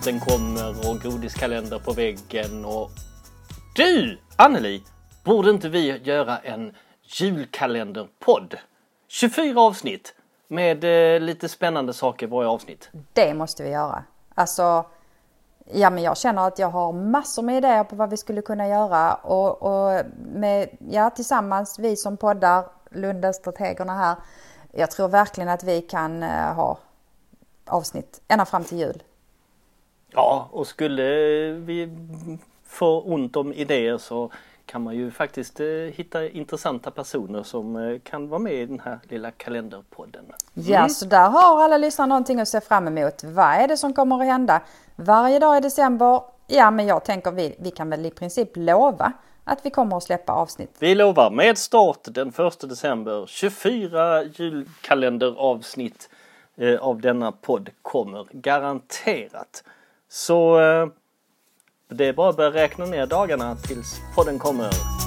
tomten kommer och godiskalender på väggen och... Du, Anneli! Borde inte vi göra en julkalenderpodd? 24 avsnitt med eh, lite spännande saker varje avsnitt. Det måste vi göra. Alltså, ja men jag känner att jag har massor med idéer på vad vi skulle kunna göra och, och med, ja tillsammans vi som poddar, Lundastrategerna här, jag tror verkligen att vi kan eh, ha avsnitt ända fram till jul. Ja, och skulle vi få ont om idéer så kan man ju faktiskt eh, hitta intressanta personer som eh, kan vara med i den här lilla kalenderpodden. Ja, så där har alla lyssnare någonting att se fram emot. Vad är det som kommer att hända? Varje dag i december, ja men jag tänker vi, vi kan väl i princip lova att vi kommer att släppa avsnitt. Vi lovar med start den 1 december 24 julkalenderavsnitt eh, av denna podd kommer garanterat. Så eh, det är bara att börja räkna ner dagarna tills podden kommer.